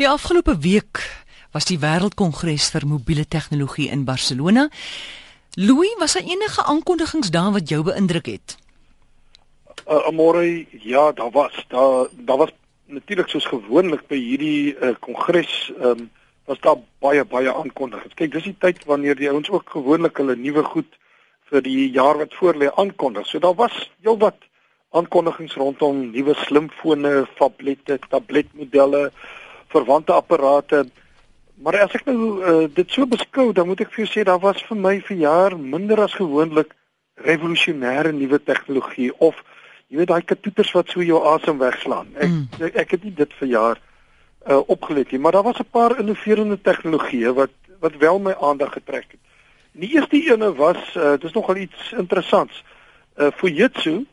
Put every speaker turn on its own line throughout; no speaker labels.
Die afgelope week was die Wêreldkongres vir mobiele tegnologie in Barcelona. Louis, was daar enige aankondigings daar wat jou beïndruk het?
Uh, Amore, ja, daar was daar daar was natuurlik soos gewoonlik by hierdie uh, kongres, um, was daar baie baie aankondigings. Kyk, dis die tyd wanneer die ouens ook gewoonlik hulle nuwe goed vir die jaar wat voorlê aankondig. So daar was heelwat aankondigings rondom nuwe slimfone, tablette, tabletmodelle, verwante apparate. Maar as ek nou uh, dit so beskou, dan moet ek vir jou sê daar was vir my verjaar minder as gewoonlik revolusionêre nuwe tegnologie of jy weet daai katoeters wat so jou asem wegslaan. Ek, mm. ek ek het nie dit verjaar uh, opgelet nie, maar daar was 'n paar innoverende tegnologieë wat wat wel my aandag getrek het. Die eerste ene was uh, dis nogal iets interessants. Uh, Fujitsu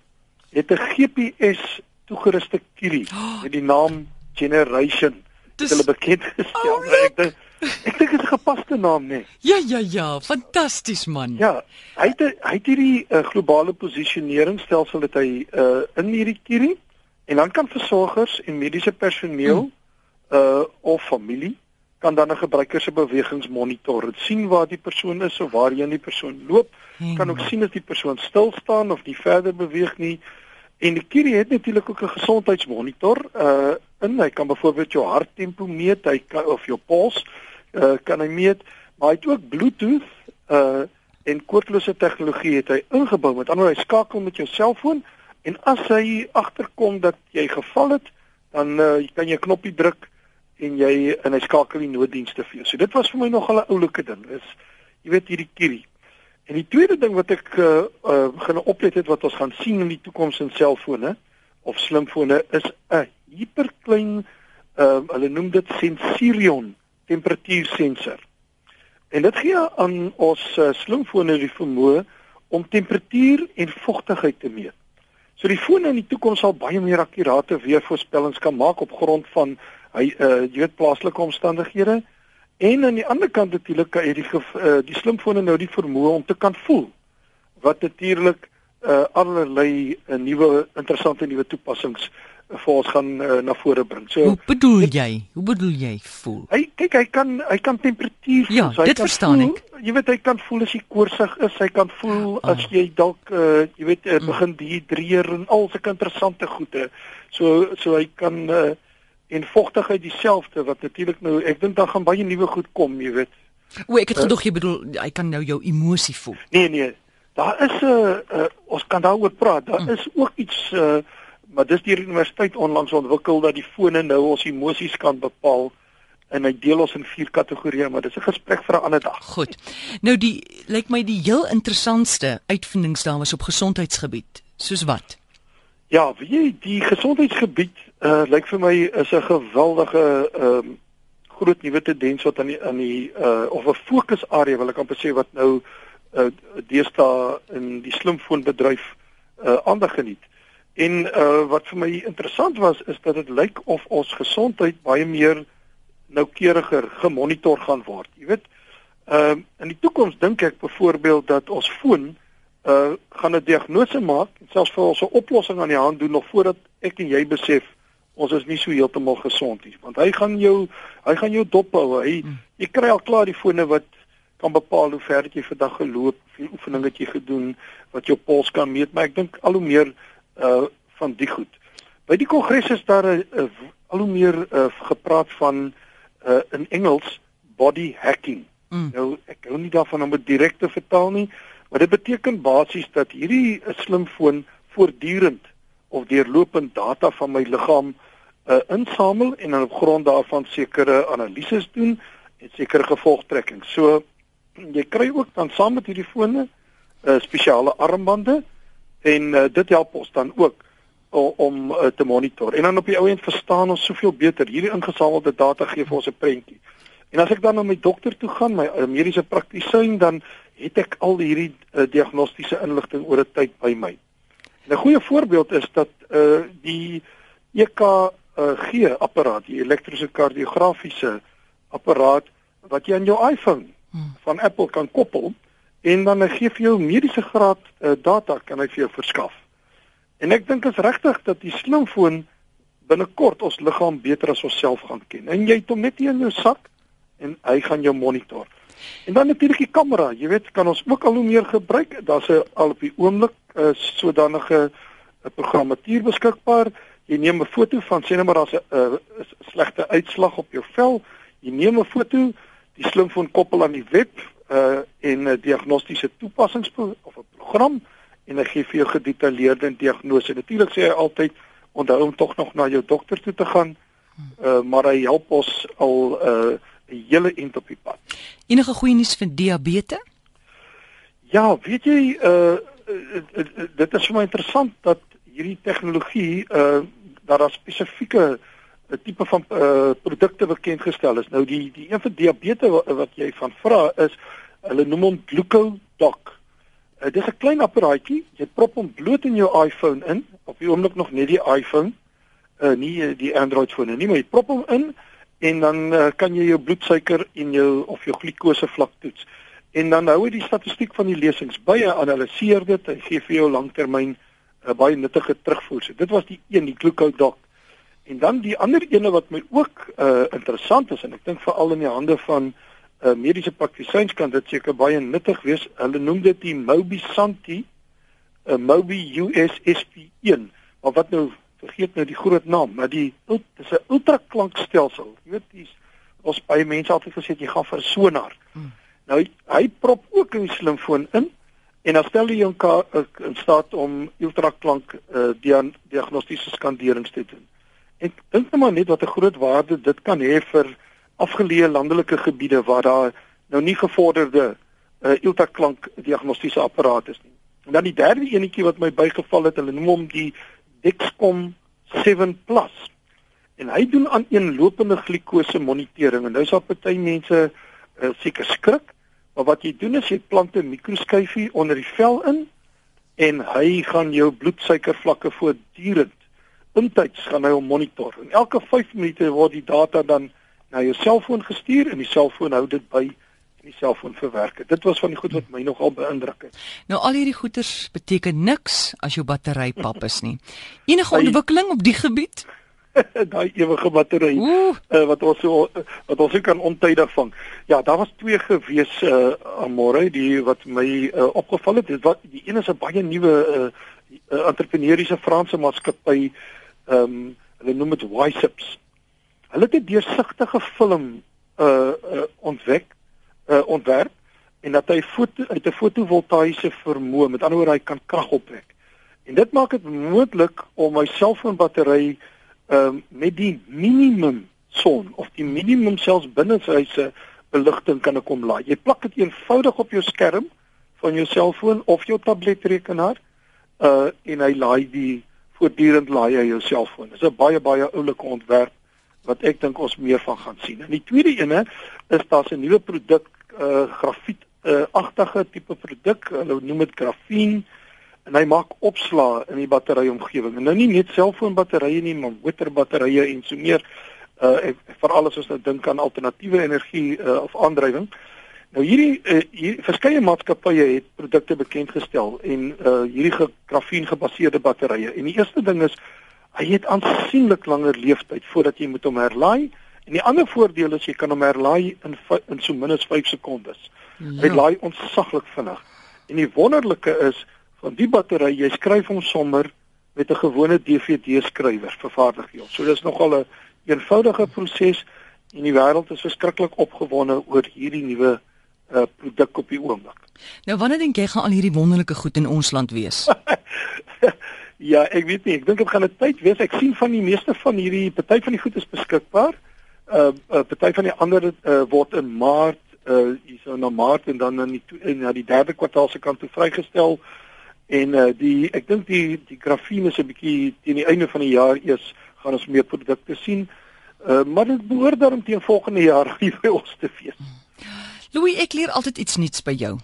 het 'n GPS toegeruste Kiri met die naam Generation dis hulle bekend gestel. Oh, ek dink ek dink dit is 'n gepaste naam nê.
Ja ja ja, fantasties man.
Ja, hy het hy het hierdie uh, globale posisioneringsstelsel dat hy uh, in hierdie kierie en dan kan versorgers en mediese personeel hmm. uh of familie kan dan 'n gebruiker se bewegings monitor. Dit sien waar die persoon is of waarheen die persoon loop. Hmm. Kan ook sien as die persoon stil staan of nie verder beweeg nie. En die Kiri het natuurlik ook 'n gesondheidsmonitor. Uh in hy kan byvoorbeeld jou harttempo meet, hy kan of jou pols uh kan hy meet, maar hy het ook Bluetooth uh en koordlose tegnologie het hy ingebou. Met ander woorde, hy skakel met jou selfoon en as hy agterkom dat jy geval het, dan uh kan jy 'n knoppie druk en jy en hy skakel die nooddienste vir jou. So dit was vir my nogal 'n oulike ding. Is jy weet hierdie Kiri En die tweede ding wat ek uh, uh begin oplet het wat ons gaan sien in die toekoms in selfone of slimfone is 'n hiperklein uh hulle noem dit sensorion temperatuursensor. En dit gee aan ons uh, slimfone die vermoë om temperatuur en vogtigheid te meet. So die fone in die toekoms sal baie meer akkurate weervoorspellings kan maak op grond van hy uh jy weet plaaslike omstandighede En aan die ander kant natuurlik kan jy die uh, die slimfone nou die vermoë om te kan voel wat natuurlik uh, allerlei uh, nuwe interessante nuwe toepassings uh, vir ons gaan uh, na vore bring.
So Hoe bedoel dit, jy? Hoe bedoel jy voel?
Hy kyk hy kan hy kan temperatuur
voel. Ja,
so,
dit verstaan
voel,
ek.
Jy weet hy kan voel as jy koorsig is, hy kan voel oh. as jy dalk uh, jy weet uh, begin dehydreer en al sulke interessante goede. So so hy kan uh, en vogtigheid dieselfde wat natuurlik nou ek dink daar gaan baie nuwe goed kom, jy weet.
O, ek het uh, gedog jy bedoel hy kan nou jou emosie voel.
Nee nee. Daar is 'n uh, uh, ons kan daaroor praat. Daar mm. is ook iets uh, maar dis deur die universiteit onlangs ontwikkel dat die fone nou ons emosies kan bepaal en hy deel ons in vier kategorieë, maar dis 'n gesprek vir 'n ander dag.
Goed. Nou die lyk my die heel interessantste uitvindings daar was op gesondheidsgebied. Soos wat?
Ja, wie die gesondheidsgebied uh lyk vir my is 'n geweldige ehm um, groot nuwe tendens wat aan die aan die uh of 'n fokusarea wil ek amper sê wat nou uh deesdae in die slimfoonbedryf uh aandag geniet. En uh wat vir my interessant was is dat dit lyk of ons gesondheid baie meer noukeuriger gemonitor gaan word. Jy weet, ehm uh, in die toekoms dink ek byvoorbeeld dat ons foon uh gaan 'n diagnose maak en selfs vir ons 'n oplossing aan die hand doen nog voordat ek en jy besef ons is nie so heeltemal gesond nie want hy gaan jou hy gaan jou dop hou hy hmm. jy kry al klaar die fone wat kan bepaal hoe ver jy vandag geloop hoeveel oefening het jy gedoen wat jou pols kan meet maar ek dink al hoe meer uh van die goed by die kongres is daar 'n uh, al hoe meer uh, gepraat van uh in Engels body hacking mm. nou ek hou nie daarvan om dit direk te vertaal nie Maar dit beteken basies dat hierdie slimfoon voortdurend of deurlopend data van my liggaam uh, insamel en dan op grond daarvan sekere analises doen en sekere gevolgtrekking. So jy kry ook dan saam met hierdie fone uh, spesiale armbande en uh, dit help ons dan ook om, om uh, te monitor. En dan op die ou end verstaan ons soveel beter hierdie ingesamelde data gee vir ons 'n prentjie. En as ek dan na my dokter toe gaan, my mediese praktisyn, dan het ek al hierdie uh, diagnostiese inligting oor 'n tyd by my. 'n Goeie voorbeeld is dat uh die EKG uh, apparaat, die elektrokardiografiese apparaat wat jy aan jou iPhone hmm. van Apple kan koppel en dan gee vir jou mediese graad uh, data kan hy vir jou verskaf. En ek dink dit is regtig dat die slimfoon binnekort ons liggaam beter as onsself gaan ken. En jy het hom net hier in jou sak en hy gaan jou monitor. En dan natuurlik die kamera, jy weet, kan ons ook al hoe meer gebruik. Daar's 'n al op die oomblik uh, sodanige 'n programmatuur beskikbaar. Jy neem 'n foto van sê net maar daar's 'n slegte uitslag op jou vel. Jy neem 'n foto, die slimfoon koppel aan die web uh en 'n diagnostiese toepassings of 'n program en hy gee vir jou gedetailleerde diagnose. Natuurlik sê hy altyd onthou om tog nog na jou dokter toe te gaan. Uh maar hy help ons al uh 'n hele end op die pad.
Enige goeie nuus vir diabetes?
Ja, weet jy uh dit is vir my interessant dat hierdie tegnologie uh dat daar spesifieke 'n tipe van uh, produkte bekend gestel is. Nou die die een vir diabetes wat, wat jy van vra is hulle noem hom Glucodoc. Uh, dit is 'n klein apparaatjie. Jy prop hom bloot in jou iPhone in, op die oomblik nog net die iPhone, uh, nie die Android fone nie, maar jy prop hom in en dan uh, kan jy jou bloedsuiker en jou of jou glikose vlak toets. En dan hou hy die statistiek van die lesings by, analiseer dit en gee vir jou langtermyn uh, baie nuttige terugvoer. So, dit was die een, die Glucodoc. En dan die ander ene wat my ook uh interessant is en ek dink veral in die hande van uh mediese praktisyns kan dit seker baie nuttig wees. Hulle noem dit die Mobi Santi, 'n uh, Mobi USSP1. Maar wat nou vergeet nou die groot naam, maar die dis 'n ultraklankstelsel. Jy weet dis ons baie mense altyd gesê jy gaan vir 'n sonar. Hmm. Nou hy prop ook 'n slimfoon in en dan stel hy jou in staat om ultraklank uh diagnostiese skanderings te doen. Ek dink net maar net wat 'n groot waarde dit kan hê vir afgeleë landelike gebiede waar daar nou nie gevorderde uh, ultraklank diagnostiese apparate is nie. En dan die derde enetjie wat my bygeval het, hulle noem hom die Dexcom 7 Plus. En hy doen aan eenlopende glikose monitering en nou is daar party mense uh, seker skrik, maar wat jy doen is jy plant 'n mikroskyfie onder die vel in en hy gaan jou bloedsuikervlakke voortdurend intyds gaan hy hom monitor. En elke 5 minute word die data dan na jou selfoon gestuur en die selfoon hou dit by en die selfoon verwerk. Dit was van die goed wat my nogal beïndruk het.
Nou al hierdie goeters beteken niks as jou battery pap is nie. Enige ontwikkeling op die gebied?
daai ewige battery uh, wat ons so wat ons kan ontydig vang. Ja, daar was twee gewees uh, aan môre die wat my uh, opgeval het. Dit wat die een is 'n baie nuwe uh, uh, entrepreneuriese Franse maatskappy ehm um, hulle noem dit Wysips. Hulle het 'n deursigtige film uh, uh ontwek uh ontwerp en dat hy foto uit 'n fotovoltaïese vermoë, met ander woorde hy kan krag opwek. En dit maak dit moontlik om my selfoonbattery ehm uh, met die minimum son of die minimum selfs binnehuise beligting kan ek hom laai. Jy plak dit eenvoudig op jou skerm van jou selfoon of jou tabletrekenaar uh en hy laai die voortdurend laai jy jou selfoon. Dis 'n baie baie oulike ontwerp wat ek dink ons meer van gaan sien. En die tweede ene is daar's 'n nuwe produk uh grafiet uh agtige tipe produk. Hulle noem dit grafien en hy maak opslaa in die batteryomgewing. En nou nie net selfoonbatterye nie, maar motorbatterye en so meer. Uh veral as ons nou dink aan alternatiewe energie uh, of aandrywing. Nou hierdie uh, hier verskeie maatskappye het produkte bekend gestel en uh hierdie grafien gebaseerde batterye. En die eerste ding is hy het aansienlik langer leeftyd voordat jy moet hom herlaai. En die ander voordeel is jy kan hom herlaai in in so min as 5 sekondes. Ja. Hy laai ontsaglik vinnig. En die wonderlike is van die battery, jy skryf hom sommer met 'n gewone DVD skrywer vervaardig jy. So dis nogal 'n een eenvoudige proses en die wêreld is verskriklik opgewonde oor hierdie nuwe uh, produk op die oomblik.
Nou wanneer dink jy gaan al hierdie wonderlike goed in ons land wees?
ja, ek weet nie, ek dink dit gaan 'n tyd wees. Ek sien van die meeste van hierdie party van die goed is beskikbaar. Uh, uh party van die ander uh, word in Maart uh hierso na Maart en dan in die in na die derde kwartaal se kant toe vrygestel. En uh die ek dink die die grafien is 'n bietjie teen die einde van die jaar eers gaan ons meer produkte sien. Uh maar dit behoort dan teen volgende jaar hier by ons te wees.
Louis, ek leer altyd iets nuuts by jou.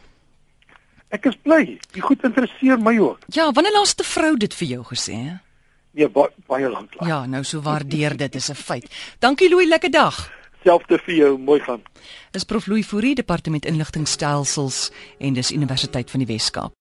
Ek is bly. Jy goed interesseer my ook.
Ja, wanneer laas 'n vrou dit vir jou gesê, hè?
Nee, ba baie lank lank.
Ja, nou so waardeer dit is 'n feit. Dankie Louis, lekker dag.
Selfde vir jou, mooi gaan.
Dis Prof Louis Fourie, Departement Inligtingstelsels en dis Universiteit van die Wes-Kaap.